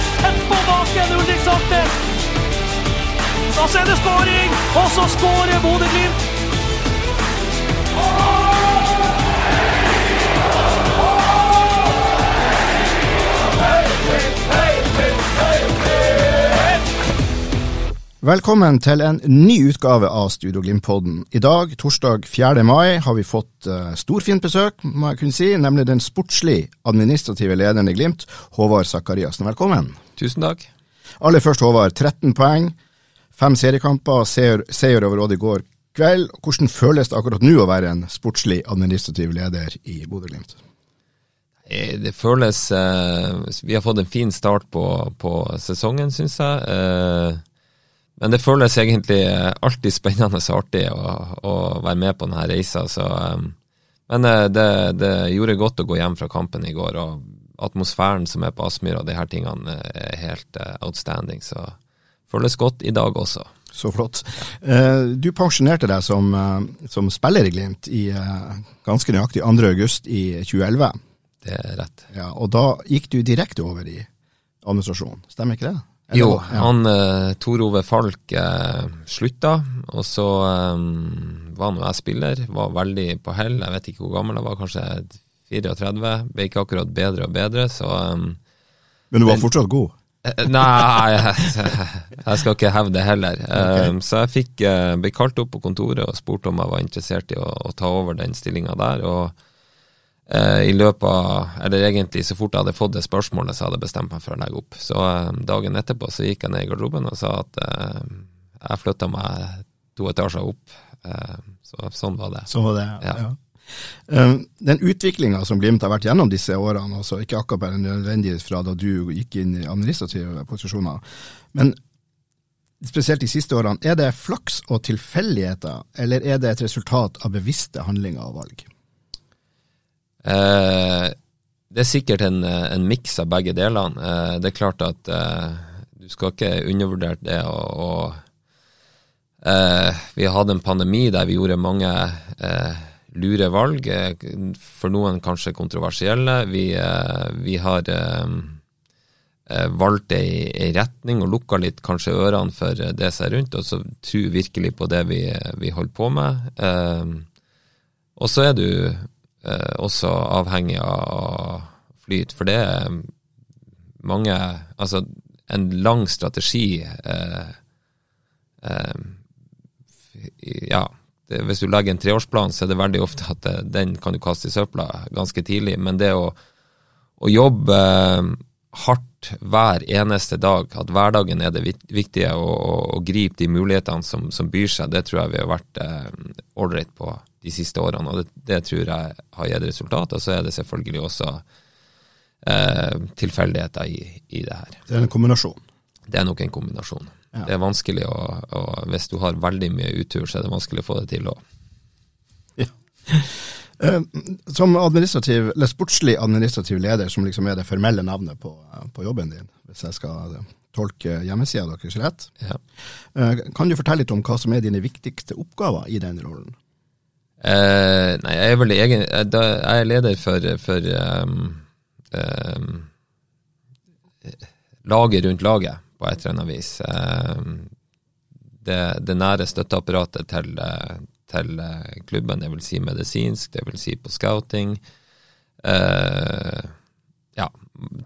Sett på baken, Ulrik Saltnes? Så er det skåring, og så skårer Bodø-Glimt. Velkommen til en ny utgave av Studio Glimt-podden. I dag, torsdag 4. mai, har vi fått uh, storfint besøk, må jeg kunne si, nemlig den sportslig administrative lederen i Glimt, Håvard Sakariassen. Velkommen. Tusen takk. Aller først, Håvard. 13 poeng, fem seriekamper, seier, seier over Odd i går kveld. Hvordan føles det akkurat nå å være en sportslig administrativ leder i Bodø-Glimt? Eh, Det føles uh, Vi har fått en fin start på, på sesongen, syns jeg. Eh, men det føles egentlig eh, alltid spennende og artig å, å være med på denne reisa. Så, eh, men eh, det, det gjorde godt å gå hjem fra kampen i går. og Atmosfæren som er på Aspmyra, de her tingene eh, er helt outstanding. Så føles godt i dag også. Så flott. Du pensjonerte deg som, som spiller i Glimt i ganske nøyaktig 2. august i 2011. Det er rett. Ja, og da gikk du direkte over i administrasjon, stemmer ikke det? Eller- Jo, ja. han eh, Tor Ove Falk eh, slutta, og så eh, var nå jeg spiller, var veldig på hell. Jeg vet ikke hvor gammel jeg var, kanskje 34. Ble ikke akkurat bedre og bedre, så eh, Men du var men- fortsatt god? eh, Nei, jeg, jeg skal ikke hevde det heller. Okay. Så jeg fikk, eh, ble kalt opp på kontoret og spurte om jeg var interessert i å, å ta over den stillinga der. og eh, i løpet av, eller egentlig så fort jeg hadde fått det spørsmålet, så hadde jeg bestemt meg for å legge opp. Så eh, dagen etterpå så gikk jeg ned i garderoben og sa at eh, jeg flytta meg to etasjer opp. Eh, så sånn var det. Så var det, ja. Ja. Eh, Den utviklinga som Glimt har vært gjennom disse årene, altså ikke akkurat bare nødvendig fra da du gikk inn i administrative posisjoner, men spesielt de siste årene, er det flaks og tilfeldigheter, eller er det et resultat av bevisste handlinger og valg? Eh, det er sikkert en, en miks av begge delene. Eh, det er klart at eh, du skal ikke undervurdere det. Og, eh, vi hadde en pandemi der vi gjorde mange lure valg, for noen kanskje kontroversielle. Vi, vi har valgt ei, ei retning og lukka litt kanskje ørene for det som er rundt, og så tror virkelig på det vi, vi holder på med. Eh, og så er du eh, også avhengig av flyt, for det er mange Altså, en lang strategi eh, eh, Ja, det, hvis du legger en treårsplan, så er det veldig ofte at det, den kan du kaste i søpla ganske tidlig, men det å, å jobbe eh, hardt hver eneste dag, at hverdagen er det viktige, og, og, og gripe de mulighetene som, som byr seg, det tror jeg vi har vært ålreit på de siste årene, og det, det tror jeg har gitt resultat. Og så er det selvfølgelig også eh, tilfeldigheter i, i det her. Det er en kombinasjon. Det er nok en kombinasjon. Ja. Det er vanskelig å, å Hvis du har veldig mye utur, så er det vanskelig å få det til òg. Eh, Som administrativ, eller sportslig administrativ leder, som liksom er det formelle navnet på, eh, på jobben din, hvis jeg skal eh, tolke hjemmesida deres rett, Ja. eh, kan du fortelle litt om hva som er dine viktigste oppgaver i den rollen? Eh, nei, jeg er vel egen eh, Jeg er leder for, for um, um, laget rundt laget, på et eller annet vis. Um, det, det nære støtteapparatet til, eh, til eh, klubben, det vil si medisinsk, det vil si på scouting. Eh, ja,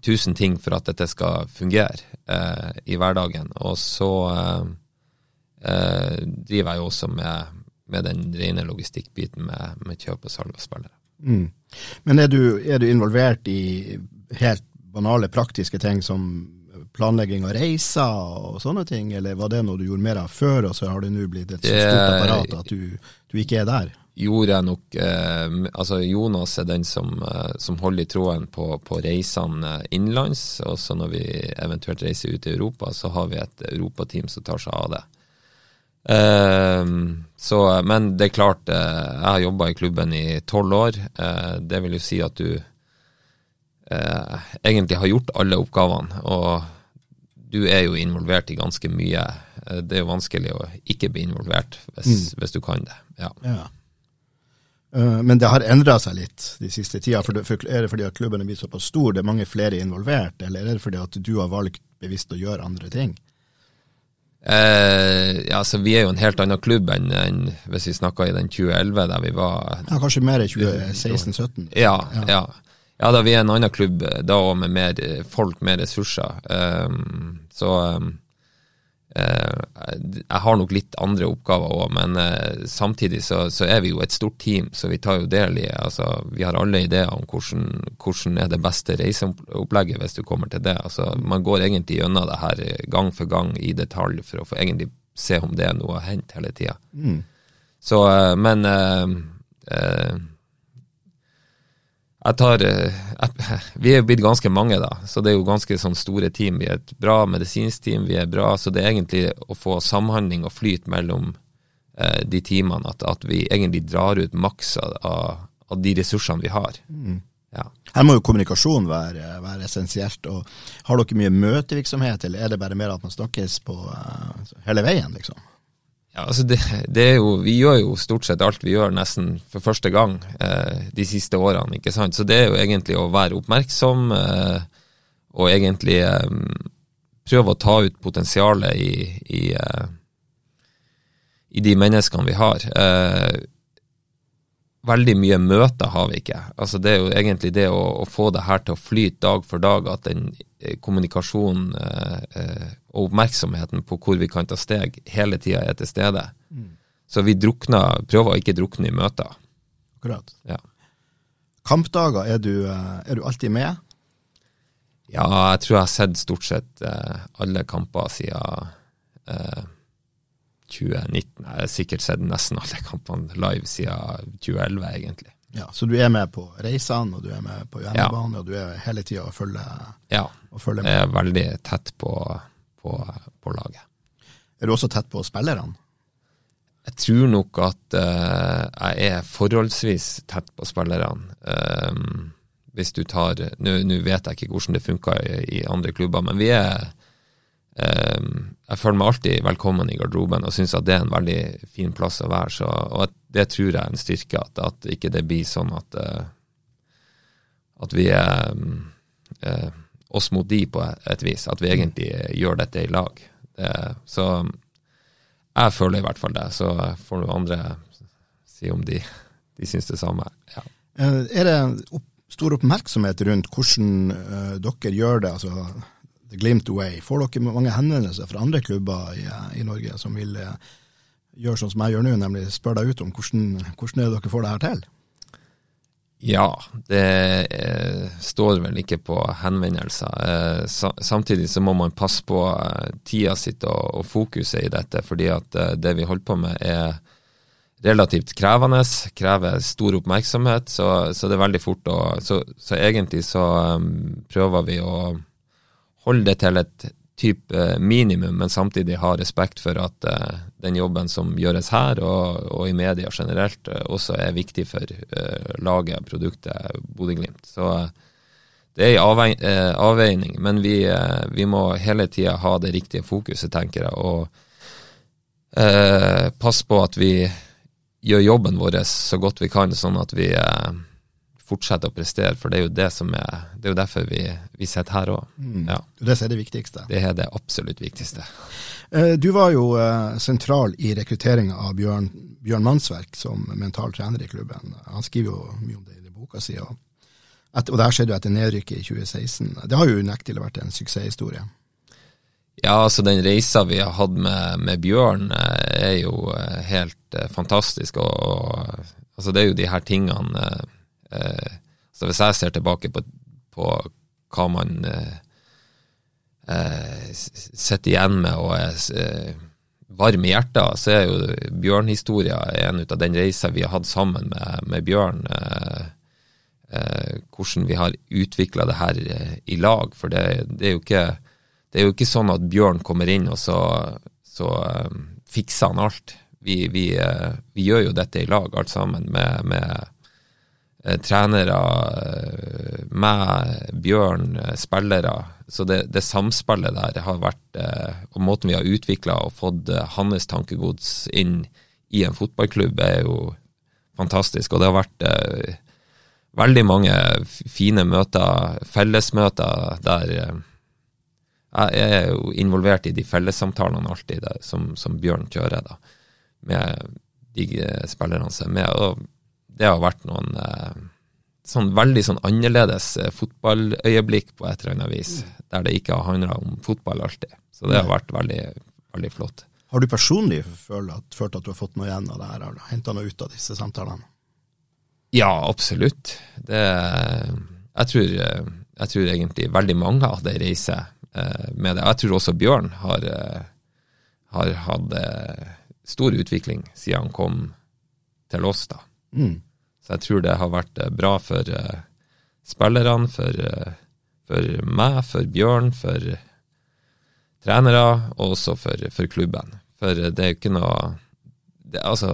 tusen ting for at dette skal fungere eh, i hverdagen. Og så eh, eh, driver jeg jo også med, med den rene logistikkbiten med, med kjøp og salg av spillere. Mm. Men er du, er du involvert i helt banale, praktiske ting som planlegging av reiser og sånne ting, eller var det noe du gjorde mer av før, og så har det nå blitt et så stort apparat at du, du ikke er der? gjorde jeg nok eh, Altså Jonas er den som, eh, som holder i tråden på, på reisene innenlands. Og så når vi eventuelt reiser ut i Europa, så har vi et europateam som tar seg av det. Eh, så, men det er klart, eh, jeg har jobba i klubben i tolv år. Eh, det vil jo si at du eh, egentlig har gjort alle oppgavene. og du er jo involvert i ganske mye. Det er jo vanskelig å ikke bli involvert hvis, mm. hvis du kan det. Ja. ja. Eh, men det har endra seg litt de siste tida. for Er det fordi at klubben er blitt såpass stor, det er mange flere involvert, eller er det fordi at du har valgt bevisst å gjøre andre ting? Eh, ja, så Vi er jo en helt annen klubb enn, enn hvis vi snakka i den 2011, der vi var Ja, Kanskje mer i 2016-2017? Ja, ja. ja. Ja, da vi er en annen klubb da og med mer folk, mer ressurser. Um, så um, uh, jeg har nok litt andre oppgaver òg, men uh, samtidig så, så, er vi jo et stort team, så vi tar jo del i altså, Vi har alle ideer om hvordan, hvordan er det beste reiseopplegget hvis du kommer til det. Altså, man går egentlig gjennom det her gang for gang i detalj for å få egentlig se om det er noe å hendt hele tida. Mm. Så, uh, men eh, jeg tar jeg, eh, Vi er jo blitt ganske mange, da, så det er jo ganske sånn store team. Vi er et bra medisinsk team, vi er bra, så det er egentlig å få samhandling og flyt mellom eh, de teamene, at, at, vi egentlig drar ut maks av, av, de ressursene vi har. Mm. Ja. Her må jo kommunikasjon være, være, essensielt. og Har dere mye møtevirksomhet, eller er det bare mer at man snakkes på uh, hele veien, liksom? Ja, altså det, det, jo, Vi gjør jo stort sett alt vi gjør nesten for første gang eh, de siste årene. ikke sant? Så det er jo egentlig å være oppmerksom eh, og egentlig eh, prøve å ta ut potensialet i, i, eh, i de menneskene vi har. Eh, veldig mye møter har vi ikke. Altså Det er jo egentlig det å, å få det her til å flyte dag for dag, at den eh, kommunikasjonen eh, og oppmerksomheten på hvor vi kan ta steg, hele tida er til stede. Mm. Så vi drukner, prøver å ikke drukne i møter. Akkurat. Ja. Kampdager, er du, eh, er du, alltid med? Ja, jeg tror jeg har sett stort sett eh, alle kamper siden eh, 2019. Jeg har sikkert sett nesten alle kampene live siden 2011, egentlig. Ja, Så du er med på reisene, og du er med på hjemmebane, ja. og du er hele tida og følger, ja. og følger med? Jeg er veldig tett på på, på laget. Er du også tett på spillerne? Jeg tror nok at uh, jeg er forholdsvis tett på spillerne. Um, hvis du tar Nå vet jeg ikke hvordan det funker i, i, andre klubber, men vi er Jeg føler meg alltid velkommen i garderoben og syns at det er en veldig fin plass å være. Så, og det tror jeg er en styrke, at, at ikke det blir sånn at, uh, at vi er uh, oss mot de på et vis, at vi egentlig gjør dette i lag. Så jeg føler i hvert fall det, så får noen andre si om de, de syns det samme. Ja. Eh, er det stor oppmerksomhet rundt hvordan dere gjør det, altså The Glimt Away? Får dere mange henvendelser fra andre klubber i, i Norge som vil uh, gjøre sånn som jeg gjør nå, nemlig spørre deg ut om hvordan, hvordan er dere får det her til? Ja, det eh, står vel ikke på henvendelser. Eh, sa, samtidig så må man passe på eh, tida sitt og, og, fokuset i dette, fordi at eh, det vi holder på med er relativt krevende, krever stor oppmerksomhet, så, så det er veldig fort å Så, så egentlig så um, prøver vi å holde det til et type eh, minimum, men samtidig ha respekt for at uh, den jobben som gjøres her, og, og i media generelt, uh, også er viktig for uh, laget, produktet Bodø-Glimt. Så det er en avveining, men vi, vi må hele tida ha det riktige fokuset, tenker jeg, og passe på at vi gjør jobben vår så godt vi kan, sånn at vi fortsette å prestere, for det er jo det som er Det er jo derfor vi, vi sitter her òg. Mm. Ja. Det er det viktigste? Det er det absolutt viktigste. Eh, du var jo eh, sentral i rekrutteringa av Bjørn, Bjørn Mannsverk som mental trener i klubben. Han skriver jo mye om det i boka si. Og, og det her skjedde jo etter nedrykket i 2016. Det har jo unektelig vært en suksesshistorie. Ja, altså den reisa vi har hatt med, med, Bjørn eh, er jo helt fantastisk. Og, og, altså det er jo de her tingene så hvis jeg ser tilbake på, på hva man eh, eh sitter igjen med og er eh, varm i hjertet, så er jo Bjørn-historia en av den reisa vi har hatt sammen med, med Bjørn. Eh, eh, hvordan vi har utvikla det her eh, i lag. For det, det, er ikke, det, er jo ikke, sånn at Bjørn kommer inn og så, så fikser han alt. Vi, vi, vi, gjør jo dette i lag, alt sammen, med, med trenere, uh, meg, Bjørn, spillere. Så det, det, samspillet der har vært Og måten vi har utvikla og fått hans tankegods inn i en fotballklubb, er jo fantastisk. Og det har vært veldig mange fine møter, fellesmøter, der eh, jeg er jo involvert i de fellessamtalene alltid der, som, som, Bjørn kjører, da, med de eh, spillerne som er med. Og det har vært noen eh, sånn veldig sånn annerledes fotballøyeblikk på et eller annet vis, der det ikke har handla om fotball alltid. Så det har vært veldig, veldig flott. Har du personlig følt at, følt at du har fått noe igjen av det her, har du henta noe ut av disse samtalene? Ja, absolutt. Det, jeg, tror, jeg tror egentlig veldig mange hadde reise eh, med det. Jeg tror også Bjørn har, eh, har hatt eh, stor utvikling siden han kom til oss, da. Mm. Så jeg tror det har vært bra for spillerne, for, for meg, for Bjørn, for trenere, og også for, for klubben. For det er jo ikke noe det, altså,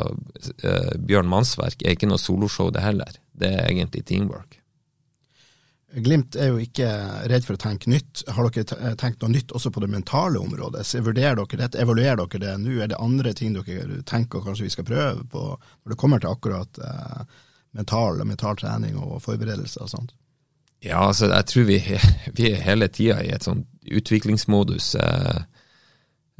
uh, Bjørn Mannsverk er ikke noe soloshow, det heller. Det er egentlig teamwork. Glimt er jo ikke redd for å tenke nytt. Har dere eh, tenkt noe nytt også på det mentale området? Vurderer dere dette, Evaluerer dere det nå? Er det andre ting dere tenker kanskje vi skal prøve på når det kommer til akkurat eh, mental, mental trening og forberedelser og sånt? Ja, altså jeg tror vi, vi er hele tida i et sånn utviklingsmodus. Eh,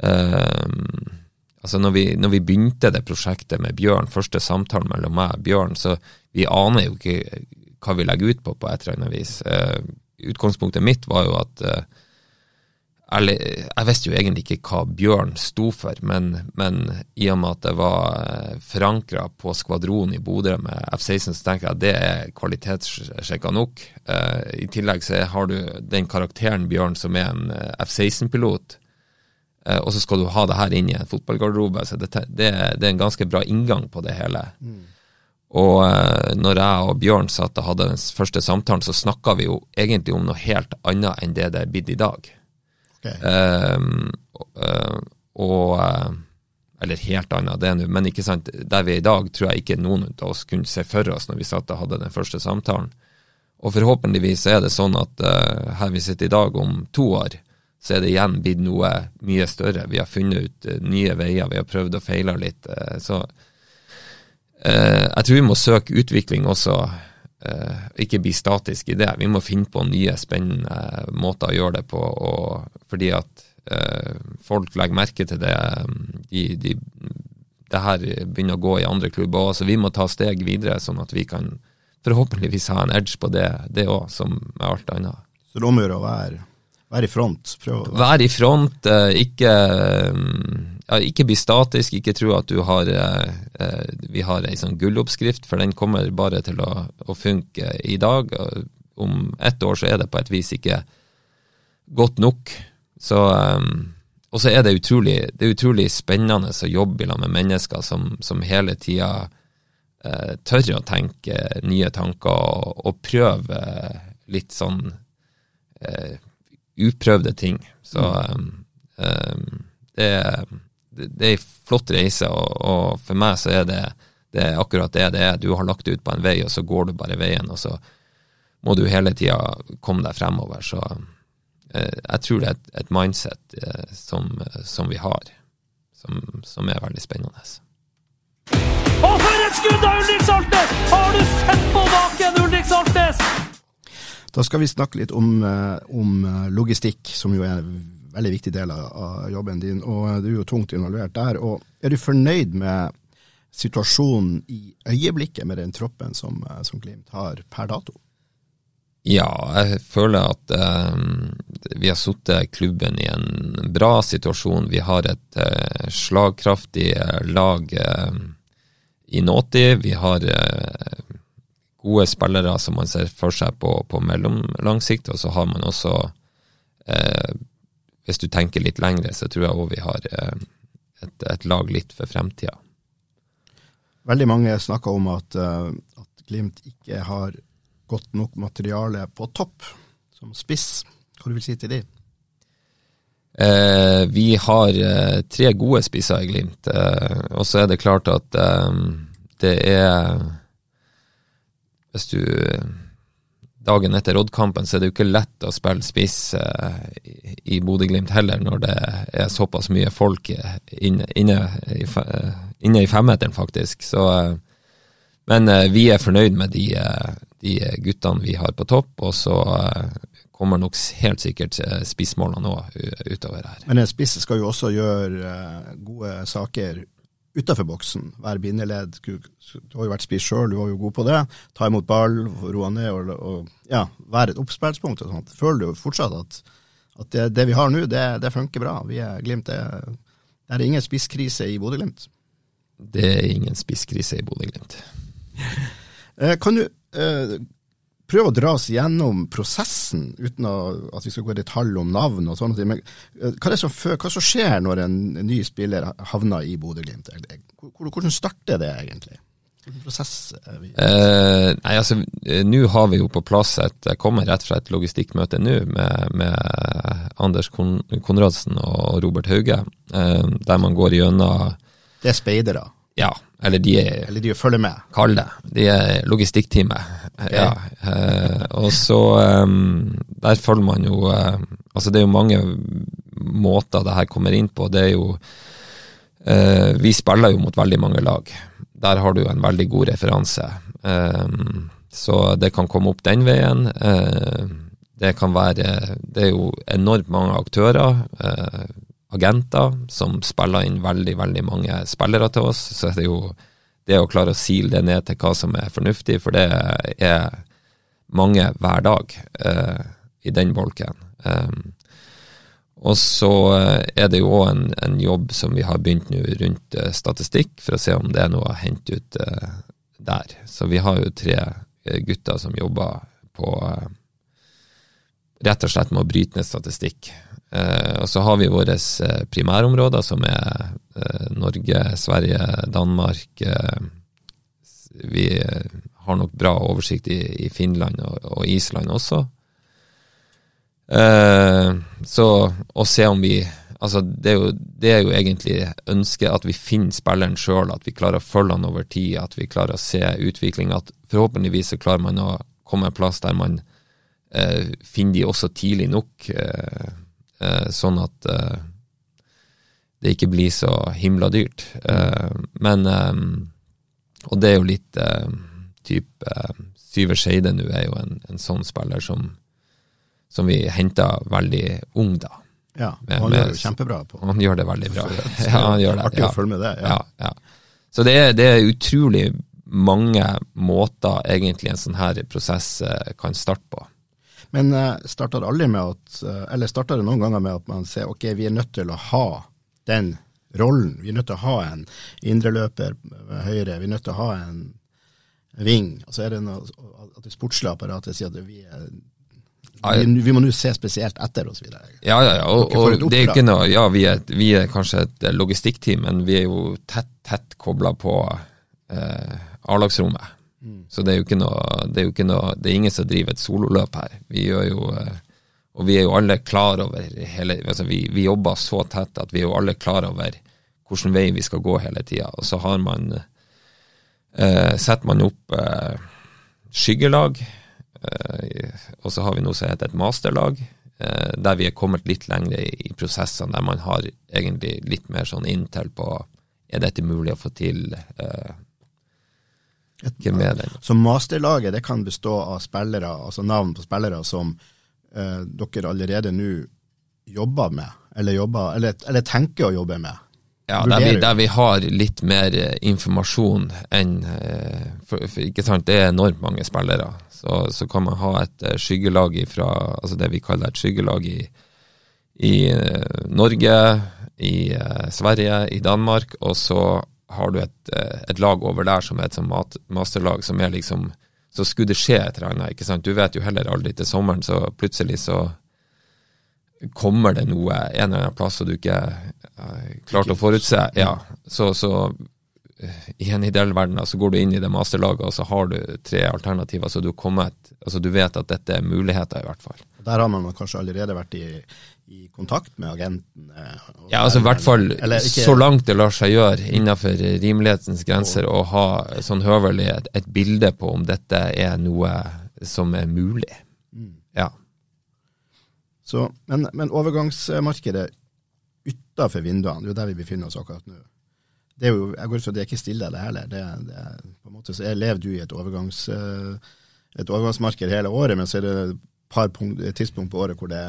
eh, Altså når vi, når vi, begynte det prosjektet med Bjørn, første samtalen mellom meg og Bjørn, så vi aner jo ikke hva vi legger ut på på et eller annet vis. Uh, utgangspunktet mitt var jo at jeg, jeg, visste jo egentlig ikke hva Bjørn sto for, men, men i og med at det var uh, forankra på skvadronen i Bodø med F-16, så tenker jeg at det er kvalitetssjekka nok. Uh, I tillegg så har du den karakteren Bjørn som er en F-16-pilot Eh, og så skal du ha det her inn i en fotballgarderobe. Så det, det, det, er en ganske bra inngang på det hele. Mm. Og uh, når jeg og Bjørn satt og hadde den første samtalen, så snakka vi jo egentlig om noe helt annet enn det det er blitt i dag. Okay. Um, uh, og Eller helt annet, det nå, men ikke sant, der vi er i dag, tror jeg ikke noen av oss kunne se for oss når vi satt og hadde den første samtalen. Og forhåpentligvis er det sånn at her vi sitter i dag, om to år, så er det igjen blitt noe mye større. Vi har funnet ut uh, nye veier, vi har prøvd og feila litt. Uh, så uh, jeg tror vi må søke utvikling også, ikke bli statisk i det. Vi må finne på nye, spennende måter å gjøre det på, fordi at folk legger merke til det. De, de, det her begynner å gå i andre klubber òg, så vi må ta steg videre, sånn at vi kan forhåpentligvis ha en edge på det òg, som med alt annet. Så det omgjør å være være i front. Prøv å Vær i front, eh, ikke, ja, ikke bli statisk, ikke tro at har eh, eh, Vi har ei sånn gulloppskrift, for den kommer bare til å, å, funke i dag. Om ett år så er det på et vis ikke godt nok. Så Og så er det utrolig, det er utrolig spennende å jobbe med mennesker som, som hele tida eh, tør å tenke nye tanker og, og prøve litt sånn eh, uprøvde ting. Så um, um, det, det, er en flott reise, og, og, for meg så er det, det er akkurat det det er. Du har lagt ut på en vei, og så går du bare veien, og så må du hele tida komme deg fremover. Så uh, jeg tror det er et, et mindset uh, som, som, vi har, som, som, er veldig spennende. Og for et skudd av Ulrik Saltnes! Har du sett på baken, Ulrik Saltnes? Da skal vi snakke litt om, eh, om eh, logistikk, som jo er en veldig viktig del av jobben din. og eh, Du er jo tungt involvert der. og Er du fornøyd med situasjonen i øyeblikket med den troppen som, som Glimt har per dato? Ja, jeg føler at eh, vi har satt klubben i en bra situasjon. Vi har et eh, slagkraftig lag eh, i nåtid. Vi har gode spillere som man ser for seg på, på mellomlang sikt, og så har man også eh, Hvis du tenker litt lengre, så tror jeg òg vi har eh, et, et lag litt for fremtida. Veldig mange snakker om at, uh, at Glimt ikke har godt nok materiale på topp, som spiss. Hva du vil si til de? Eh, vi har eh, tre gode spisser i Glimt, eh, og så er det klart at det er Hvis du Dagen etter Odd-kampen så er det jo ikke lett å spille spiss eh, i, Bodø-Glimt heller, når det er såpass mye folk inne, inne, i, inne i femmeteren, faktisk. Så, men vi er fornøyd med de, de guttene vi har på topp, og så kommer nok helt sikkert spissmålene òg utover her. Men en spiss skal jo også gjøre gode saker utafor boksen. Være bindeledd. Du har jo vært spiss sjøl, du var jo god på det. Ta imot ball, roe ned og, og ja, være et oppspillspunkt. og sånt. Føler du jo fortsatt at, at det, det, vi har nå, det, det, funker bra? Vi er Glimt. Det, det er ingen spisskrise i Bodø-Glimt? Det er ingen spisskrise i Bodø-Glimt. Eh, kan du eh, prøve å dra oss gjennom prosessen, uten at vi skal gå i detalj om navn og sånne ting. Men eh, hva, det som, hva som skjer når en ny spiller havner i Bodø-Glimt? Hvordan starter det egentlig? Hvilken prosess er vi eh, Nei, altså, Nå har vi jo på plass et Jeg kommer rett fra et logistikkmøte nå med, med Anders Kon Konradsen og Robert Hauge, eh, der man går gjennom Det er speidere? Ja, eller de er Eller de følger med? Kall det. De er logistikkteamet. Okay. Ja. Eh, og så um, Der følger man jo eh, Altså, det er jo mange måter det her kommer inn på. Det er jo eh, Vi spiller jo mot veldig mange lag. Der har du en veldig god referanse. Um, så det kan komme opp den veien. Uh, det kan være Det er jo enormt mange aktører agenter som spiller inn veldig, veldig mange spillere til oss. Så er det jo det å klare å sile det ned til hva som er fornuftig, for det er mange hver dag eh, i den bolken. Um, og så er det jo òg en, en, jobb som vi har begynt nå rundt uh, statistikk, for å se om det er noe å hente ut eh, der. Så vi har jo tre gutter som jobber på rett og slett med å bryte ned statistikk. Eh, og så har vi våre eh, primærområder, som er eh, Norge, Sverige, Danmark. Vi har nok bra oversikt i, Finland og, Island også. Så å se om vi Altså, det er, jo, det er jo egentlig ønsket at vi finner spilleren sjøl, at vi klarer å følge han over tid, at vi klarer å se utvikling. At forhåpentligvis så klarer man å komme en plass der man finner de også tidlig nok. Eh, sånn at eh, det ikke blir så himla dyrt. Eh, men Og det er jo litt type Syver Skeide nå er jo en, en, sånn spiller som, som vi henta veldig ung, da. Ja, og han med, gjør det kjempebra. på. Han gjør det veldig bra. ja, han gjør det. Artig ja. å følge med det. Ja. ja, ja. Så det er, det er, utrolig mange måter egentlig en sånn her prosess kan starte på. Men uh, starter aldri med at Eller starter det noen ganger med at man ser ok, vi er nødt til å ha den rollen. Vi er nødt til å ha en indreløper høyre, vi er nødt til å ha en ving. så er det noe, at det sportslige apparatet sier at vi er vi, vi, må nå se spesielt etter, osv. Ja, ja, ja. Og, og det er ikke noe Ja, vi er, vi er kanskje et logistikkteam, men vi er jo tett, tett kobla på eh, A-lagsrommet. Mm. Så det er jo ikke noe Det er jo ikke noe, det er ingen som driver et sololøp her. Vi gjør jo eh, Og vi er jo alle klar over hele altså vi, vi jobber så tett at vi er jo alle klar over hvilken vei vi skal gå hele tida. Og så har man eh, setter man opp eh, skyggelag, eh, og så har vi noe som heter et masterlag, eh, der vi er kommet litt lenger i, i prosessene, der man har egentlig litt mer sånn inntil på er dette mulig å få til. Eh, den. Så masterlaget det kan bestå av spillere, altså navn på spillere som eh, dere allerede nå jobber med, eller, jobber, eller, eller, tenker å jobbe med? Ja, der vi, der vi, har litt mer eh, informasjon enn eh, for, for, ikke sant, Det er enormt mange spillere. Så, så kan man ha et eh, skyggelag fra, altså det vi kaller et skyggelag i, i Norge, i Sverige, i Danmark, og så har du et, eh, et, lag over der som er et sånt masterlag, som er liksom Så skulle det skje et eller annet, ikke sant. Du vet jo heller aldri til sommeren, så plutselig så kommer det noe en eller annen plass som du ikke har klarte å forutse, ja, så, så uh, i en ideell verden så går du inn i det masterlaget, og så har du tre alternativer. Så du, kommet, altså du vet at dette er muligheter, i hvert fall. Der har man kanskje allerede vært i, i kontakt med agenten? eh, Ja, altså i hvert fall Eller ikke- så langt det lar seg gjøre innenfor rimelighetens grenser å ha sånn høvelig et, et bilde på om dette er noe som er mulig. Ja. Så, men, men overgangsmarkedet utafor vinduene, det er jo der vi befinner oss akkurat nå. Det er jo, jeg går ut fra det er ikke stille, det heller. Det, det, er på en måte, så jeg lever du i et, overgangs, eh, et overgangsmarked hele året, men så er det et par punkt, tidspunkt på året hvor det,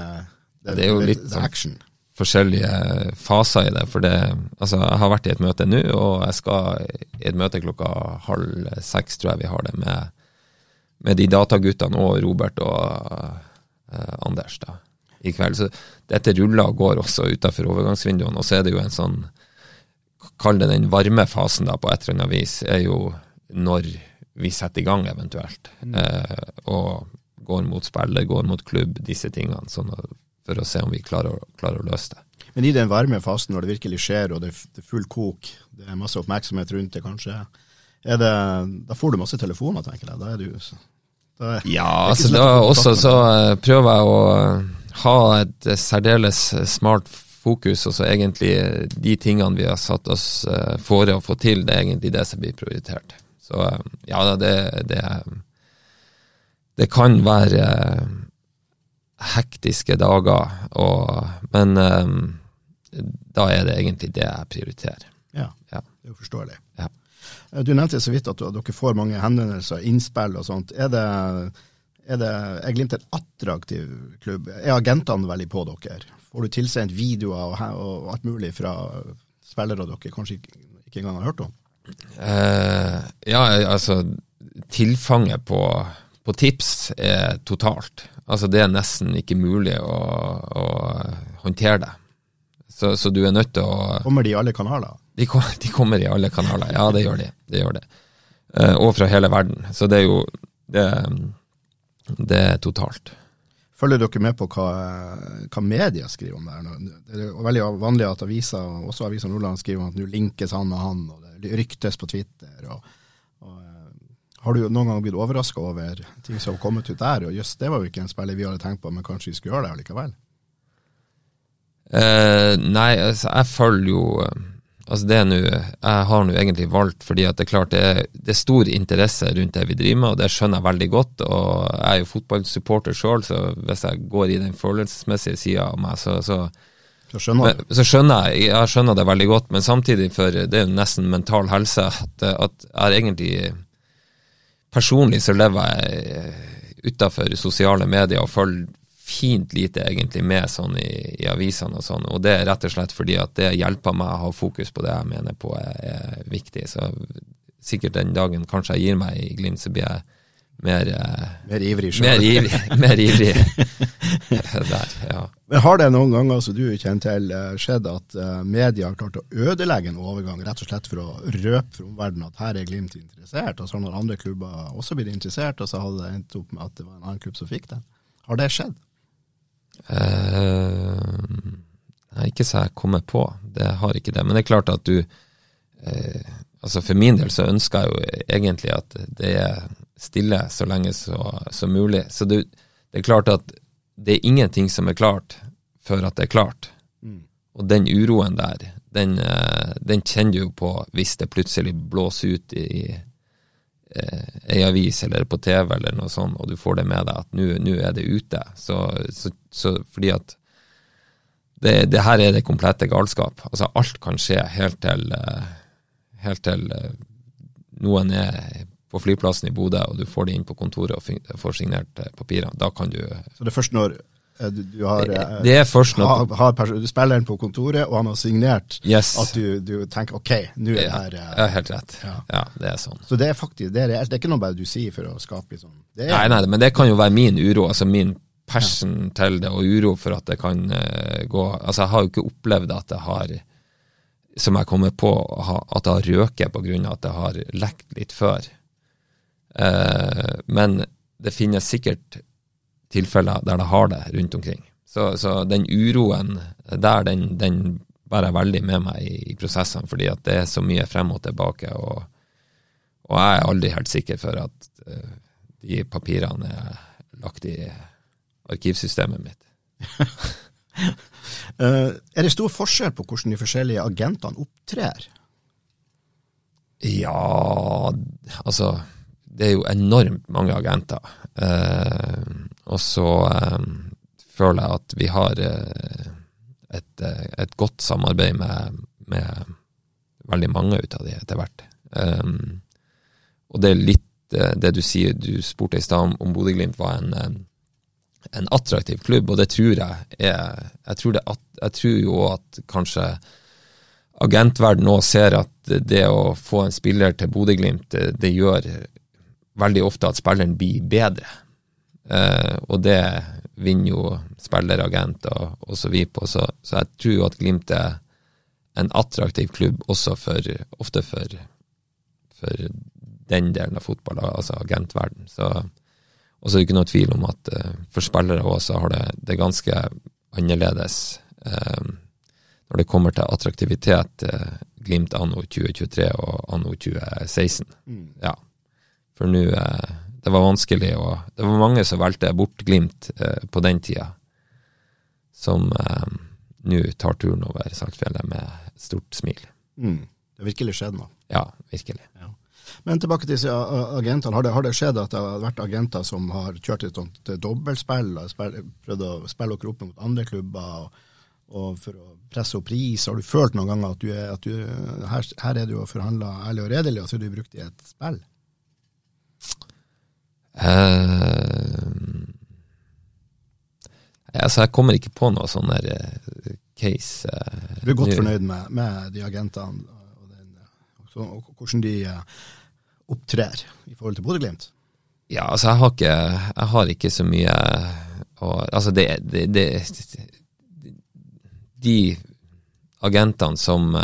det, Det er jo litt sånn- action. forskjellige faser i det. For det, altså jeg har vært i et møte nå, og jeg skal i et møte klokka halv seks, tror jeg vi har det, med, med de dataguttene og Robert og uh, Anders da, i kveld. Så dette ruller og går også utenfor overgangsvinduene. Og så er det jo en sånn, kall det den varme fasen da, på et eller annet vis, er jo når vi setter i gang eventuelt. Eh, og går mot spiller, går mot klubb, disse tingene. sånn at for å se om vi klarer, klarer å løse det. Men i den varme fasen, når det virkelig skjer, og det, er full kok, det er masse oppmerksomhet rundt det kanskje, det, da får du masse telefoner, tenker jeg. Da er du da er, Ja, er altså så da også så eh, prøver jeg å eh, ha et eh, særdeles smart fokus, og så egentlig de tingene vi har satt oss fore å få til, det er egentlig det som blir prioritert. Så ja da, det, det Det kan være hektiske dager, og, men um, da er det egentlig det jeg prioriterer. Ja, Ja. det er jo forståelig. Ja. Eh, Du nevnte så vidt at dere får mange henvendelser, innspill og sånt. Er det, er det er Glimt en attraktiv klubb? Er agentene veldig på dere? Får du tilsendt videoer og, og alt mulig fra spillere dere kanskje ikke, ikke engang har hørt om? Eh, ja, altså Tilfanget på, på tips er totalt. Altså Det er nesten ikke mulig å, å håndtere det. Så, så du er nødt til å Kommer de i alle kanaler? de, kom, de kommer i alle kanaler. Ja, det gjør de. Det gjør de. Uh, og fra hele verden. Så det er jo Det, det er totalt. Følger dere med på hva, hva media skriver om det her? nå? Det er veldig vanlig at aviser, også Avisa Nordland, skriver om at nå linkes han og han, og det ryktes på Twitter. Og, og, eh, har du noen gang blitt overraska over ting som har kommet ut der? Og jøss, det var jo ikke en spiller vi hadde tenkt på, men kanskje vi skulle gjøre det allikevel? Eh, nei, altså, jeg følger jo eh, Altså det er nå Jeg har nå egentlig valgt fordi at det er klart det er, det er stor interesse rundt det vi driver med, og det skjønner jeg veldig godt. Og jeg er jo fotballsupporter sjøl, så hvis jeg går i den følelsesmessige sida av meg, så, så, Så skjønner men, så skjønner jeg jeg skjønner det veldig godt. Men samtidig, for det er jo nesten mental helse, at, at jeg egentlig Personlig så lever jeg utafor sosiale medier og følger fint lite egentlig med sånn i, i avisene og sånn, og det er rett og slett fordi at det hjelper meg å ha fokus på det jeg mener på er, er viktig. Så sikkert den dagen kanskje jeg gir meg i Glimt, så blir jeg mer, eh, Mer ivrig sjøl. mer ivrig. Mer ivrig. Der, ja. Men har det noen ganger, som du kjenner til, eh, skjedd at eh, media har klart å ødelegge en overgang, rett og slett for å røpe for omverdenen at her er Glimt interessert, og så har andre klubber også blitt interessert, og så hadde det endt opp med at det var en annen klubb som fikk den? Har det skjedd? Uh, nei, ikke så jeg kommer på. Det har ikke det. Men det er klart at du uh, Altså For min del så ønsker jeg jo egentlig at det er stille så lenge så, som mulig. Så det, det er klart at det er ingenting som er klart før at det er klart. Og den uroen der, den, eh, den kjenner du jo på hvis det plutselig blåser ut i eh, ei avis eller på TV eller noe sånt, og du får det med deg at nå nå er det ute. Så, så, så fordi at det, det her er det komplette galskap. Altså alt kan skje helt til, eh, helt til eh, noen er på flyplassen i Bodø, og du får det inn på kontoret og får signert eh, papirene. Da kan du Så det er først når eh, du, du har eh, Det er først når har, har pers- du spiller den på kontoret, og han har signert Yes. at du, du tenker ok, nå er det her ja, helt rett. Ja. Ja, det er sånn. Så det er faktisk, det er. Det er ikke noe bare du sier for å skape sånn det er, Nei, nei, men det kan jo være min uro, altså min passion til det, og uro for at det kan uh, gå Altså, jeg har jo ikke opplevd at det har, som jeg kommer på, at det har røket av at det har lekt litt før. Eh, men det finnes sikkert tilfeller der det har det rundt omkring. Så, så den uroen der, den, den bærer jeg veldig med meg i, i prosessene, fordi at det er så mye frem og tilbake. Og, og jeg er aldri helt sikker for at uh, de papirene er lagt i arkivsystemet mitt. uh, er det stor forskjell på hvordan de forskjellige agentene opptrer? Ja, altså Det er jo enormt mange agenter. Uh, og så føler jeg at vi har et, et godt samarbeid med, med, veldig mange ut av de etter hvert. Um, og det er litt uh, det du sier, du spurte i stad om, om Bodø-Glimt var en, en, attraktiv klubb, og det tror jeg er Jeg tror, at, jeg tror jo at kanskje agentverden nå ser at det å få en spiller til Bodø-Glimt, det, det, gjør veldig ofte at spilleren blir bedre. Uh, og det vinner jo spilleragenter og, så vi på, så, så, jeg tror jo at Glimt er en attraktiv klubb også for, ofte for, for den delen av fotball, altså agentverden. Så, og så er det ikke noe tvil om at uh, for spillere òg så har det, det ganske annerledes um, når det kommer til attraktivitet, uh, Glimt anno 2023 og anno 2016. Mm. Ja. For nå eh, det var vanskelig, og det var mange som valgte bort Glimt eh, på den tida, som eh, nå tar turen over Saltfjellet med stort smil. Mm. Det har virkelig skjedd noe. Ja, virkelig. Ja. Men tilbake til agentene. Har det, har det, skjedd at det har vært agenter som har kjørt et sånt dobbeltspill, prøvd å spille dere opp mot andre klubber? og og for å presse opp pris? Har du følt noen ganger at du er, at du, her, her, er du og forhandler ærlig og redelig, og så er du brukt i et spill? Uh, altså, jeg kommer ikke på noe sånn der uh, case. Uh, du er godt fornøyd med, med de agentene og, den, og, og, hvordan de opptrer i forhold til Bodø-Glimt? Ja, altså, jeg har ikke, jeg har ikke så mye og, Altså, det, det, det De agentene som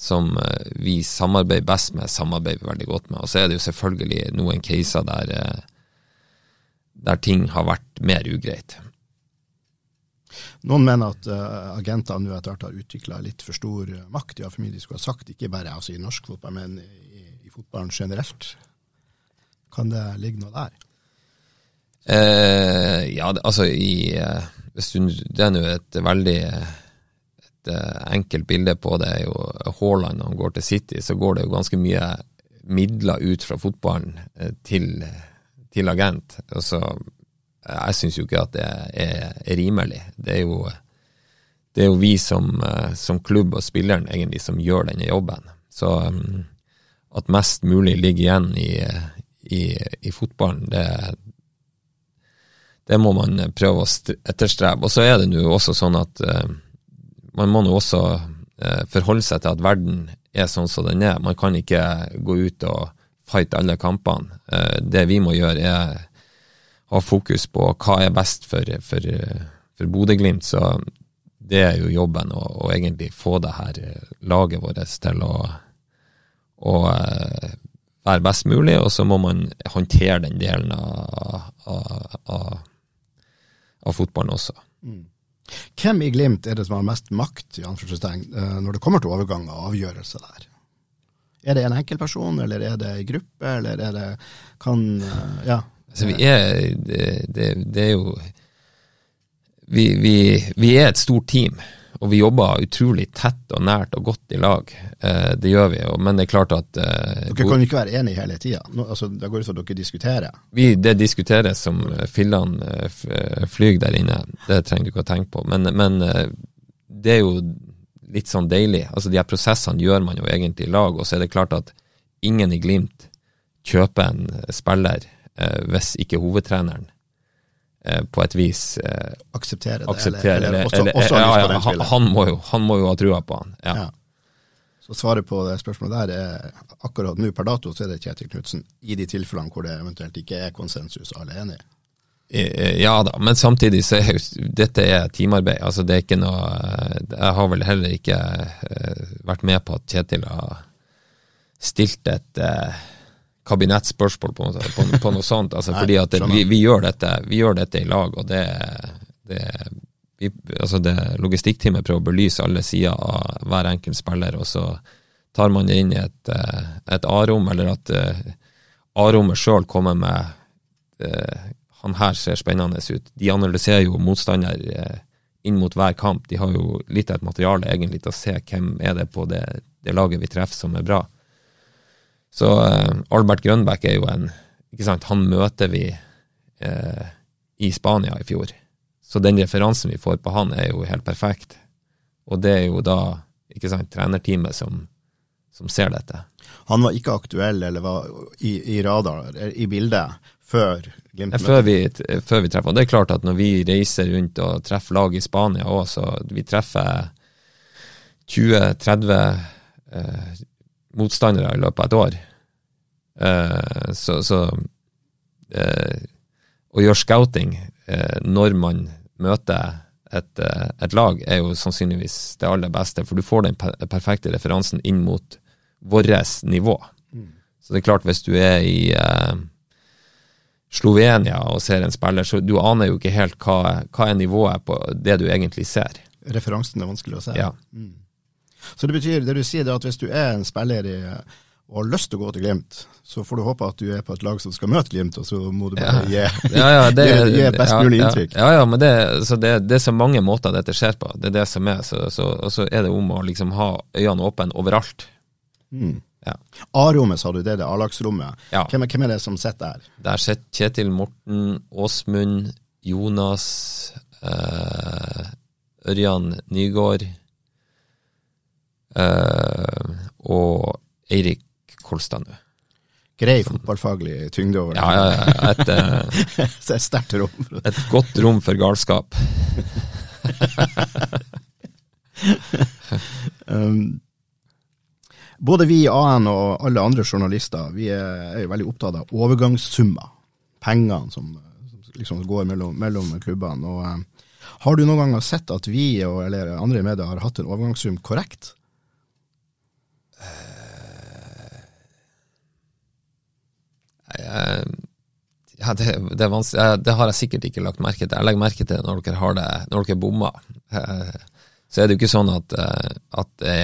som eh, vi samarbeider best med, samarbeider vi veldig godt med. Og så er det jo selvfølgelig noen caser der, eh, der ting har vært mer ugreit. Noen mener at uh, agenter nå etter hvert har utvikla litt for stor makt, ja, for mye de skulle ha sagt, ikke bare altså, i norsk fotball, men i, i fotballen generelt. Kan det ligge noe der? Eh, ja, det, altså i uh, Det er nå et veldig et uh, enkelt bilde på det er jo Haaland når han går til City, så går det jo ganske mye midler ut fra fotballen uh, til, til, agent. Altså, jeg syns jo ikke at det er, er, rimelig. Det er jo, det er jo vi som, uh, som, klubb og spilleren egentlig som gjør denne jobben. Så um, at mest mulig ligger igjen i, i, i fotballen, det, det må man prøve å etterstrebe. Og så er det nå også sånn at man må nå også eh, forholde seg til at verden er sånn som den er. Man kan ikke gå ut og fighte alle kampene. Eh, det vi må gjøre, er ha fokus på hva er best for, for, for Bodø-Glimt. Så det er jo jobben å, å, egentlig få det her laget vårt til å, å eh, være best mulig, og så må man håndtere den delen av, av, av, av fotballen også. Mm. Hvem i Glimt er det som har mest makt i eh, når det kommer til overgang og avgjørelse der? Er det en enkeltperson, eller er det en gruppe, eller er det kan eh, Ja. Altså, vi er det, det, det er jo vi, vi, vi er et stort team. Og vi jobber utrolig tett og nært og godt i lag. Eh, det gjør vi, men det er klart at eh, Dere kan jo ikke være enige hele tida? Altså, det går ut fra at dere diskuterer? Vi, det diskuteres som fillene eh, flyr der inne. Det trenger du ikke å tenke på. Men, men eh, det er jo litt sånn deilig. Altså, de her prosessene gjør man jo egentlig i lag, og så er det klart at ingen i Glimt kjøper en spiller eh, hvis ikke hovedtreneren Eh, på et vis eh, akseptere det. Akseptere, eller, eller, også, også ja, ja, han, han, må jo, han, må jo, ha trua på han. Ja. Så svaret på det spørsmålet der er akkurat nå per dato så er det Kjetil Knutsen, i de tilfellene hvor det eventuelt ikke er konsensus og alle er enige. Eh, ja da, men samtidig så er jo dette er teamarbeid. Altså det er ikke noe Jeg har vel heller ikke vært med på at Kjetil har stilt et kabinettspørsmål på, på, på, noe sånt. Altså, fordi at det, vi, vi, gjør dette, vi, gjør dette, i lag, og det, det, vi, altså det Logistikkteamet prøver å belyse alle sider av hver enkelt spiller, og så tar man det inn i et, eh, et A-rom, eller at uh, A-rommet sjøl kommer med uh, Han her ser spennende ut. De analyserer jo motstander inn mot hver kamp. De har jo litt av et materiale egentlig til å se hvem er det på det, det laget vi treffer som er bra. Så Albert Grønbæk er jo en ikke sant, Han møter vi i Spania i fjor. Så den referansen vi får på han, er jo helt perfekt. Og det er jo da ikke sant, trenerteamet som, som ser dette. Han var ikke aktuell eller var i, i radar, i bildet, før Glimt møtte? Før vi, før vi treffer. Og det er klart at når vi reiser rundt og treffer lag i Spania òg, så vi treffer 20-30 eh, motstandere i løpet av et år. Eh, så, så eh, å gjøre scouting eh, når man møter et, eh, et, lag, er jo sannsynligvis det aller beste, for du får den perfekte referansen inn mot vårt nivå. Mm. Så det er klart, hvis du er i eh, Slovenia og ser en spiller, så du aner jo ikke helt hva, hva er nivået på det du egentlig ser. Referansen er vanskelig å se. Ja. Mm. Så det betyr, det du sier, er at hvis du er en spiller i og har lyst til å gå til Glimt, så får du håpe at du er på et lag som skal møte Glimt, og så må du bare gi, ja, ja, det, gi, gi best mulig inntrykk. Ja, ja, men det, det, det, er så mange måter dette skjer på. Det er det som er. Så, så, og så er det om å liksom ha øynene åpne overalt. Mm. Ja. A-rommet, sa du, det er det A-lagsrommet. Ja. Hvem, hvem, er det som sitter der? Der sitter Kjetil Morten, Åsmund, Jonas, eh, Ørjan Nygaard øh, og Eirik Kolstad nå. Grei fotballfaglig tyngde over det. Ja, ja, ja. Et, uh, et sterkt rom. et godt rom for galskap. um, både vi i AN og alle andre journalister vi er, er veldig opptatt av overgangssummer. Pengene som, som liksom går mellom, mellom klubbene. Og, um, har du noen gang sett at vi og, eller andre i media har hatt en overgangssum korrekt? Ja, det, det, det, har jeg sikkert ikke lagt merke til. Jeg legger merke til når dere har det, når dere bommer. Eh, så er det jo ikke sånn at, eh, at det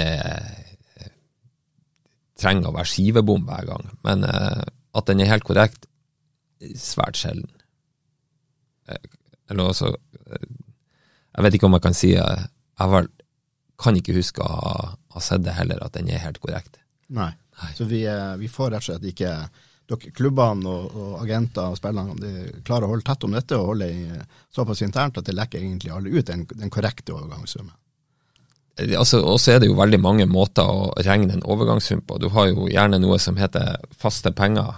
trenger å være skivebom hver gang. Men eh, at den er helt korrekt, svært sjelden. Eller også Jeg vet ikke om jeg kan si Jeg vel, kan ikke huske å ha, ha sett det heller, at den er helt korrekt. Nei. Nei. Så vi, vi får rett og slett ikke dere, klubbene og, og, agenter og spillerne de klarer å holde tett om dette og holde i, såpass internt at det lekker egentlig alle ut den, den korrekte overgangssummen. Altså, og så er det jo veldig mange måter å regne en overgangssum på. Du har jo gjerne noe som heter faste penger,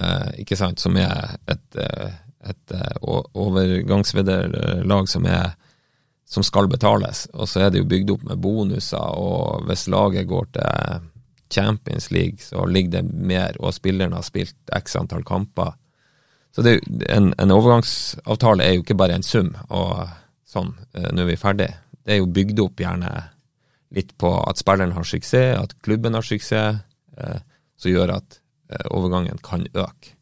eh, ikke sant, som er et, eh, et, et eh, overgangsvederlag som, som skal betales. Og så er det jo bygd opp med bonuser, og hvis laget går til Champions League så ligger det mer, og spillerne har spilt x antall kamper. Så det, en, en, overgangsavtale er jo ikke bare en sum, og sånn, eh, nå er vi ferdig. Det er jo bygd opp gjerne litt på at spilleren har suksess, at klubben har suksess, eh, som gjør at eh, overgangen kan øke.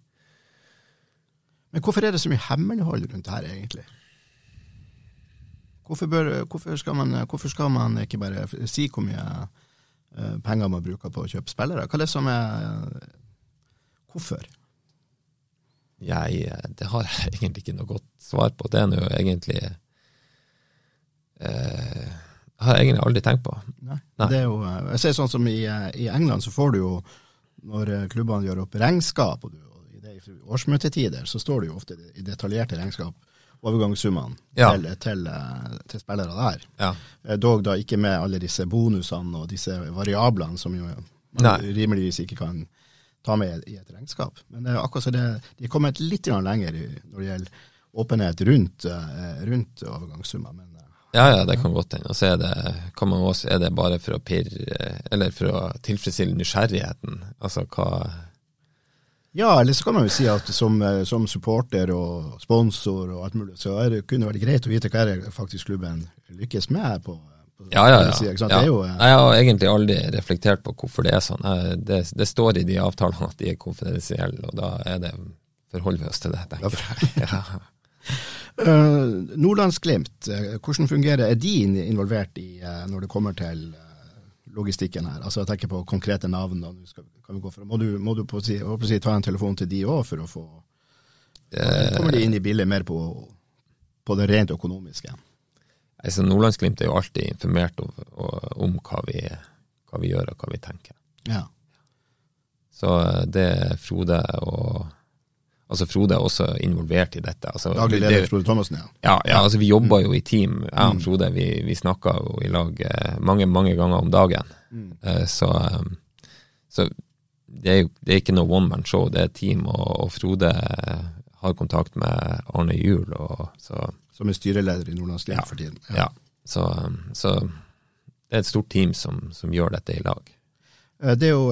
Men hvorfor er det så mye hemmelighold rundt det her, egentlig? Hvorfor, bør, hvorfor, skal man, hvorfor, skal man, ikke bare si hvor mye Eh, penger man bruker på å kjøpe spillere. Hva er det som er Hvorfor? Jeg, det har jeg egentlig ikke noe godt svar på. Det er nå egentlig eh, har jeg egentlig aldri tenkt på. Nei. Nei. Det er jo, eh, jeg ser sånn som i, i, England, så får du jo, når eh, klubbene gjør opp regnskap, og, du, og i det årsmøtetider, så står det jo ofte i detaljerte regnskap overgangssummene ja. til, til, eh, til, spillere der. Ja. Eh, dog da ikke med alle disse bonusene og disse variablene som jo man rimeligvis ikke kan ta med i et regnskap. Men det er akkurat så det, de er kommet litt lenger når det gjelder åpenhet rundt, eh, rundt overgangssummer. Men, ja, ja, det kan godt hende. Og så er det, kan man også, er det bare for å pirre, eller for å tilfredsstille nysgjerrigheten. Altså hva ja, eller så kan man jo si at som, eh, som supporter og sponsor og alt mulig, så er det, kunne det vært greit å vite hva er det faktisk klubben lykkes med på, på ja, ja, ja. Side, ja. Jo, eh, jeg har egentlig aldri reflektert på hvorfor det er sånn. Det, det står i de avtalene at de er konfidensielle, og da er det, forholder vi oss til det, tenker jeg. Uh, Nordlandsglimt, uh, hvordan fungerer Er de involvert i uh, når det kommer til logistikken her? Altså Jeg tenker på konkrete navn. Da, skal, kan vi gå for, må du, må du på, si, si, ta en telefon til de òg for å få Kommer de inn i bildet mer på, på det rent økonomiske? Altså Nordlandsglimt er jo alltid informert om, om hva, vi, hva, vi, gjør og hva vi tenker. Ja. Så det er Frode og Altså Frode er også involvert i dette. Altså, Daglig leder Frode Thomassen, ja. ja. Ja, altså vi jobber jo i team. Jeg og mm. Frode vi, vi snakker jo i lag eh, mange, mange ganger om dagen. Mm. Så, så det, er det er ikke noe one man show, det er team. Og, og Frode har kontakt med Arne Juel. Som er styreleder i Nordlandsliv ja, for tiden. Ja, så, um, så, det er et stort team som, som gjør dette i lag. Det er jo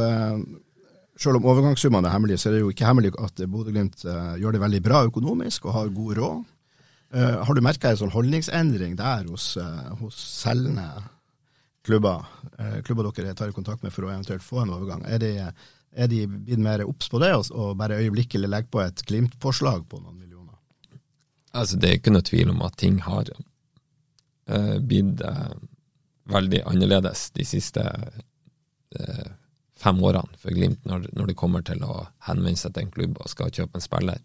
selv om overgangssummene er hemmelige, så er det jo ikke hemmelig at Bodø-Glimt uh, gjør det veldig bra økonomisk og har god råd. Har du merka en sånn holdningsendring der hos, hos selgende klubber, klubber dere tar i kontakt med for å eventuelt få en overgang? Er de, er de blitt mer obs på det, og, bare øyeblikkelig legger på et Glimt-påslag på noen millioner? Altså, Det er ikke noe tvil om at ting har blitt veldig annerledes de siste fem årene for Glimt når, når det kommer til å henvende seg til en klubb og skal kjøpe en spiller.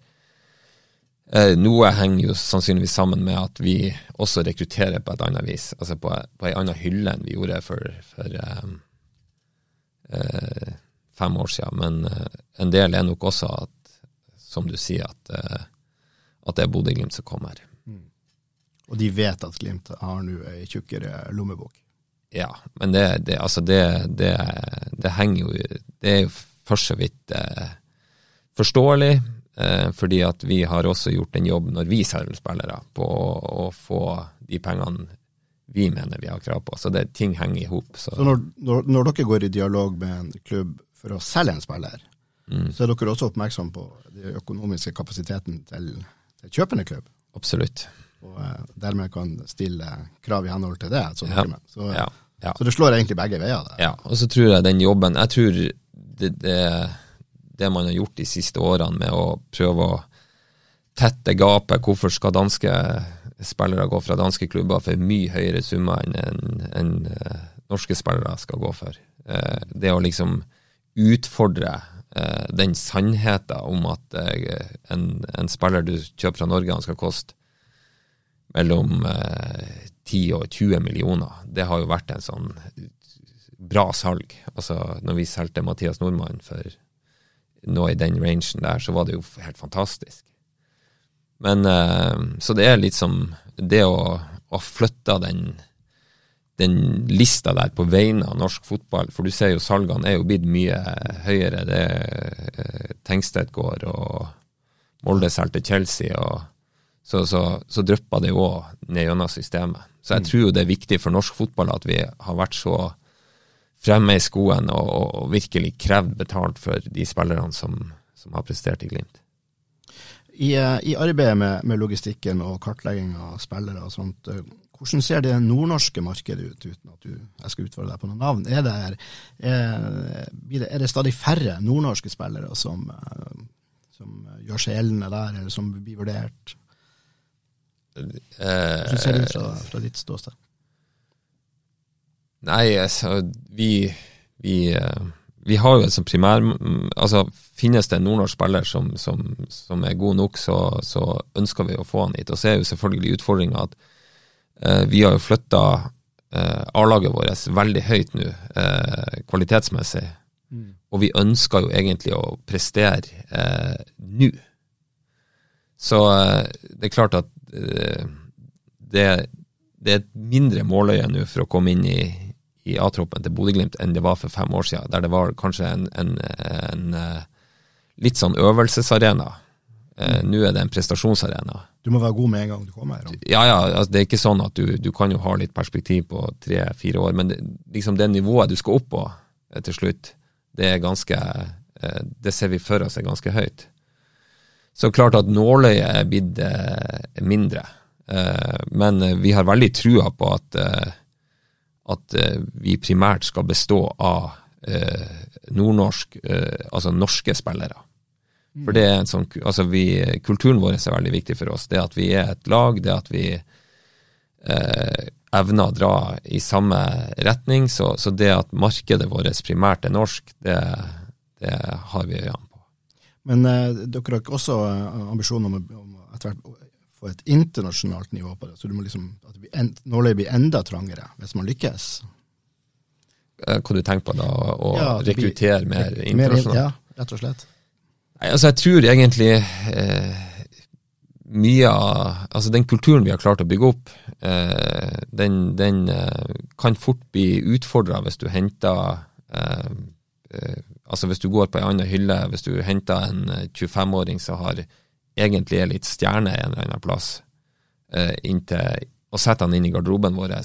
Eh, noe henger jo sannsynligvis sammen med at vi også rekrutterer på et annet vis, altså på, på ei anna hylle enn vi gjorde for, for eh, eh, fem år siden. Men eh, en del er nok også at, som du sier, at, eh, at det er Bodø-Glimt som kommer. Mm. Og de vet at Glimt har nå ei tjukkere lommebok? Ja, men det, det, altså det, det, henger jo Det er jo for så vidt eh, forståelig, fordi at vi har også gjort en jobb når vi selger spillere, på å, å, få de pengene vi mener vi har krav på. Så det, ting henger i hop. Så, så når, når, når, dere går i dialog med en klubb for å selge en spiller, mm. så er dere også oppmerksom på den økonomiske kapasiteten til, til kjøpende klubb? Absolutt. Og eh, dermed kan stille krav i henhold til det. ja. Så, ja. Ja. Så det slår egentlig begge veier. Det. Ja, og så tror jeg den jobben Jeg tror det, det, det, man har gjort de siste årene med å prøve å tette gapet Hvorfor skal danske spillere gå fra danske klubber for mye høyere summer enn en, en, en norske spillere skal gå for? Uh, det å liksom utfordre eh, den sannheten om at en, en, spiller du kjøper fra Norge, han skal koste mellom 10 og 20 millioner. Det har jo vært en sånn bra salg. Altså, når vi solgte Mathias Nordmann for noe i den rangen der, så var det jo helt fantastisk. Men uh, Så det er litt som det å, å flytte den, den lista der på vegne av norsk fotball, for du ser jo salgene er jo blitt mye høyere. Det er Tengstedt går, og Molde solgte Chelsea, og så, så, så drypper det jo òg ned gjennom systemet. Så jeg mm. tror jo det er viktig for norsk fotball at vi har vært så fremme i skoen og, og virkelig krevd betalt for de spillerne som, som har prestert i Glimt. I, eh, i arbeidet med, med, logistikken og kartlegging av spillere og sånt, eh, hvordan ser det nordnorske markedet ut, uten at du, jeg skal utfordre deg på noen navn? Er det, er, er det stadig færre nordnorske spillere som, eh, som gjør seg gjeldende der, eller som blir vurdert? Hvordan ser det ut fra, fra ditt ståsted? Nei, altså, vi, vi, eh, vi har jo et som primær Altså, finnes det en nordnorsk spiller som, som, som, er god nok, så, så, ønsker vi å få han hit. Og så er jo selvfølgelig utfordringa at eh, vi har jo flytta eh, A-laget vårt veldig høyt nå, eh, kvalitetsmessig. Mm. Og vi ønsker jo egentlig å prestere eh, nå. Så eh, det er klart at Eh, det, det, er et mindre måløye nå for å komme inn i, i A-troppen til Bodø-Glimt enn det var for fem år siden, der det var kanskje en, en, en eh, litt sånn øvelsesarena. Eh, nå er det en prestasjonsarena. Du må være god med en gang du kommer? Her, ja, ja. Altså, det er ikke sånn at du, du kan jo ha litt perspektiv på tre-fire år, men det, liksom det nivået du skal opp på til slutt, det er ganske Det ser vi for oss er ganske høyt. Så klart at nåløyet er blitt eh, mindre. Eh, men vi har veldig trua på at, eh, at vi primært skal bestå av nordnorsk, altså norske spillere. For det er en sånn, altså vi, Kulturen vår er veldig viktig for oss. Det at vi er et lag, det at vi eh, evner å dra i samme retning. Så, så det at markedet vårt primært er norsk, det, det har vi øynene på. Men eh, dere har ikke også eh, ambisjoner om, å- etter hvert få et internasjonalt nivå på det, så du må liksom, at nåløyet blir enda trangere hvis man lykkes. Eh, Hva du tenker på da, å Ja, rekruttere mer Mer, internasjonalt? ja, rett og slett. Nei, altså jeg tror egentlig eh, mye av Altså den kulturen vi har klart å bygge opp, eh, den, den eh, kan fort bli utfordra hvis du henter eh, eh, Altså hvis du går på ei anna hylle, hvis du henter en eh, 25-åring som har egentlig er litt stjerne en eller annen plass, eh, inntil, og setter han inn i garderoben vår,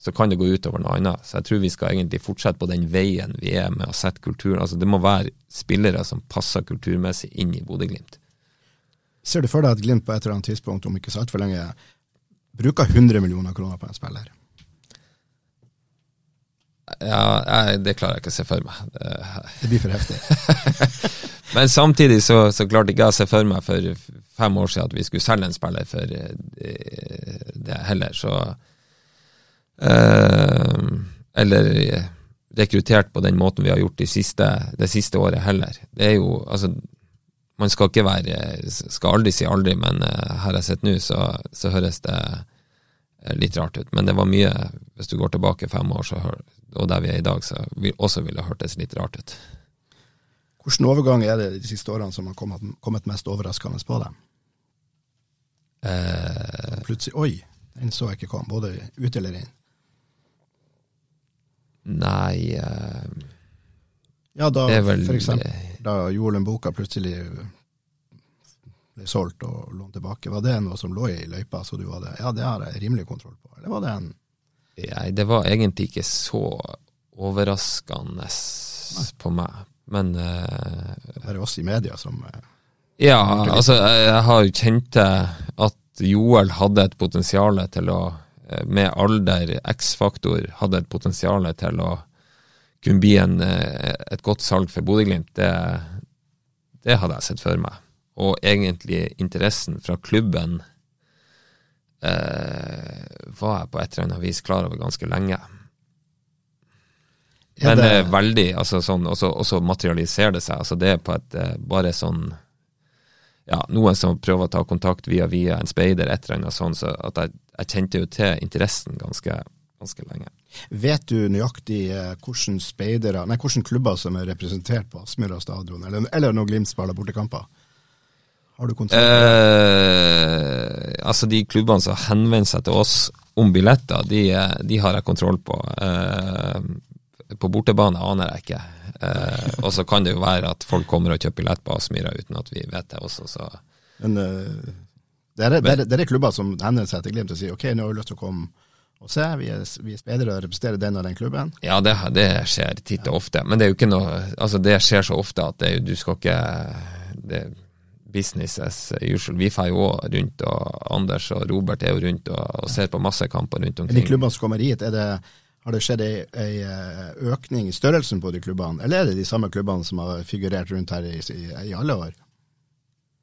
så kan det gå utover noe annet. Så jeg tror vi skal egentlig fortsette på den veien vi er med å sette kulturen. Altså Det må være spillere som passer kulturmessig inn i Bodø-Glimt. Ser du for deg at Glimt på et eller annet tidspunkt, om ikke så altfor lenge, bruker 100 millioner kroner på en spiller? Ja, jeg, Det klarer jeg ikke å se for meg. Det, Det blir for heftig. men samtidig så, så klarte ikke jeg å se for meg for fem år siden at vi skulle selge en spiller for eh, det heller, så Eller rekruttert på den måten vi har gjort de siste, det siste året heller. Det er jo, altså Man skal ikke være Skal aldri si aldri, men eh, her jeg sitter nå, så, så høres det eh, litt rart ut. Men det var mye, hvis du går tilbake fem år, så, og der vi er i dag, så vil, også ville hørtes litt rart ut. Hvilken overgang er det de siste årene som har kommet, kommet mest overraskende på deg? Eh, Plutselig Oi, den så jeg ikke komme, både ut eller inn. Nei uh, Ja, da vel- for eksempel da Jolen Boka plutselig ble solgt og lånt tilbake, var det noe som lå i løypa, så du hadde Ja, det har jeg rimelig kontroll på. Eller var det en Nei, det var egentlig ikke så overraskende på meg. Men uh, Det er oss i media som uh, ja, altså jeg jeg har jo kjent til at Joel hadde et potensial til å, med alder, X-faktor, hadde et potensial til å kunne bli en, eh, et godt salg for Bodø-Glimt. Det, det hadde jeg sett for meg. Og egentlig interessen fra klubben eh, var jeg på et eller annet vis klar over ganske lenge. Men Men det- eh, veldig, altså sånn, og så- materialiserer det seg. altså Det er på et eh, bare sånn ja, noen som prøver å ta kontakt via via en speider, et eller annet sånt, så at jeg, jeg kjente jo til interessen ganske, ganske lenge. Vet du nøyaktig hvilke hvordan speidere, nei, hvilke klubber som er representert på Aspmyra stadion, eller, eller når Glimt spiller bortekamper? Har du kontroll? Eh, altså De klubbene som henvender seg til oss om billetter, de, eh, de har jeg kontroll på. Eh, på bortebane aner jeg ikke. Eh, og så kan det jo være at folk kommer og kjøper billett på Aspmyra uten at vi vet det også, så Men uh, det, er, det, er, det er klubber som henvender seg til Glimt og sier ok, nå har vi lyst til å komme og se, vi er, vi er speidere og representerer den og den klubben. Ja, det, det skjer titt og ofte. Men det er jo ikke noe Altså, det skjer så ofte at det, du skal ikke det, Business as usual. Vi drar jo òg rundt, og Anders og Robert er jo rundt og, og ser på masse kamper rundt omkring. de klubbene som kommer hit, er det, har det skjedd ei, ei eh, økning i størrelsen på de klubbene, eller er det de samme klubbene som har figurert rundt her i, i, i alle år?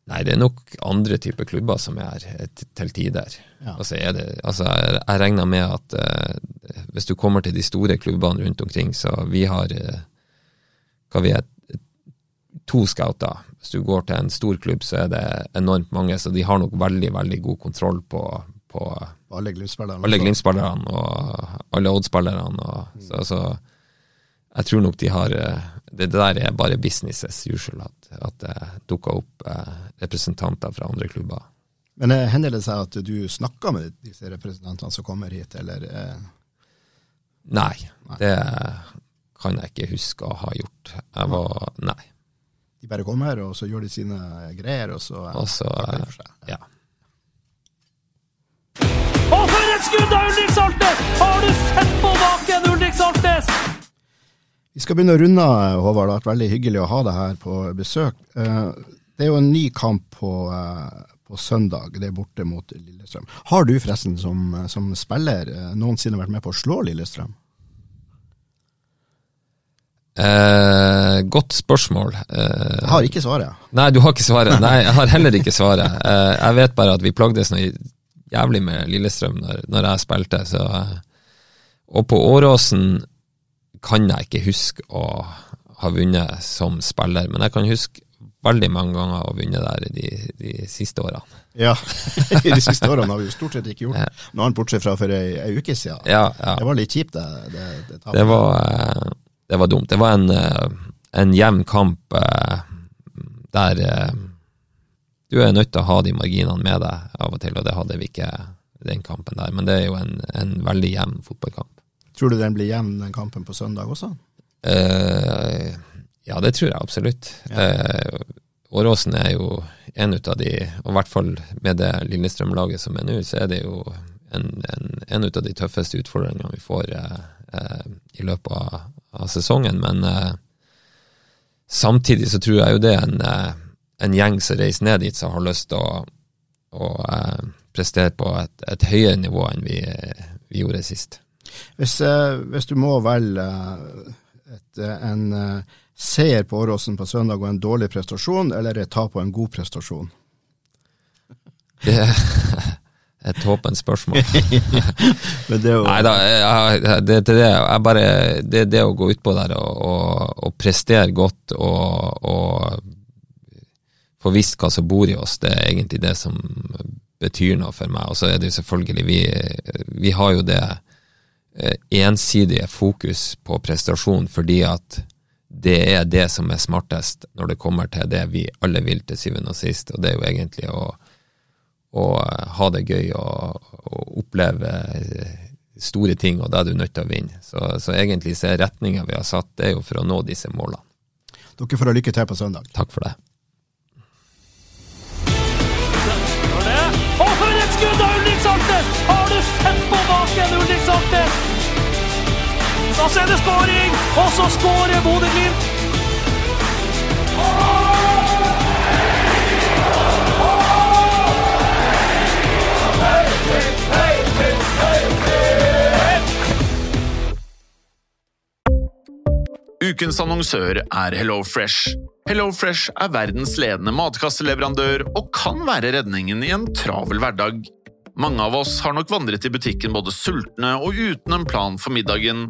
Nei, det er nok andre typer klubber som er her til tider. Ja. Altså, er det, altså, jeg, jeg regner med at eh, hvis du kommer til de store klubbene rundt omkring, så vi har eh, hva vi er, to scouter. Hvis du går til en stor klubb, så er det enormt mange, så de har nok veldig, veldig god kontroll på, på Alle Glimt-spillerne? alle Glimt-spillerne og alle Odd-spillerne. og- Så, så jeg tror nok de har Det, Det der er bare business as usual, at, at det dukker opp eh, representanter fra andre klubber. Men eh, hender det seg at du snakker med disse representantene som kommer hit, eller eh, Nei, det kan jeg ikke huske å ha gjort. Jeg var Nei. de bare kommer, og så gjør de sine greier, og så Og så? Ja. Ulrik Saltnes! Har du sett på baken, Ulrik Saltnes? Vi skal begynne å runde av, Håvard. Det har vært veldig hyggelig å ha deg her på besøk. Eh, Det er jo en ny kamp på, eh, på søndag. Det er borte mot Lillestrøm. Har du forresten som, som spiller eh, noensinne vært med på å slå Lillestrøm? Eh, godt spørsmål. Eh, Jeg har ikke svaret. Nei, du har ikke svaret. Nei, jeg har heller ikke svaret. Eh, jeg vet bare at vi plagdes noe jævlig med Lillestrøm når, når jeg spilte, så Og på Åråsen kan jeg ikke huske å ha vunnet som spiller, men jeg kan huske veldig mange ganger å ha vunnet der de, de siste årene. Ja, I de siste årene har vi jo stort sett ikke gjort noe annet, bortsett fra for ei, ei uke siden. Ja, ja. Det var litt kjipt, det. Det, det. Det var, eh, det var dumt. Det var en, eh, en jevn kamp eh, der du er nødt til å ha de marginene med deg av og til, og det hadde vi ikke den kampen der. Men det er jo en, en veldig jevn fotballkamp. Tror du den blir jevn, den kampen på søndag også? Eh, ja, det tror jeg absolutt. Eh, Åråsen er jo en ut av de, og i hvert fall med det Lillestrøm-laget som er nå, så er det jo en, en, en ut av de tøffeste utfordringene vi får eh, eh, i løpet av, av sesongen. Men eh, samtidig så tror jeg jo det er en, eh, en gjeng som reiser ned dit, som har lyst til å, å eh, prestere på et, et høyere nivå enn vi, vi gjorde sist. Hvis, eh, hvis du må velge eh, et, eh, en eh, seier på Åråsen på søndag og en dårlig prestasjon, eller et tap og en god prestasjon? Det er et åpent spørsmål. Men det jo, Nei da, det, det, det, bare, det, det å gå utpå der og, og, og prestere godt og, og få visst hva som bor i oss, det er egentlig det som betyr noe for meg. Og så er det jo selvfølgelig Vi, vi har jo det eh, ensidige fokus på prestasjon fordi at det er det som er smartest når det kommer til det vi alle vil til syvende og sist, og det er jo egentlig å å ha det gøy og, og oppleve store ting, og da er du nødt til å vinne. Så, så egentlig så er retninga vi har satt, det er jo for å nå disse målene. dere får ha lykke til på søndag. Takk for det. Så er det skåring, og så skårer Bodø-Glimt! Ukens annonsør er HelloFresh. HelloFresh er verdens ledende matkasseleverandør og kan være redningen i en travel hverdag. Mange av oss har nok vandret i butikken både sultne og uten en plan for middagen,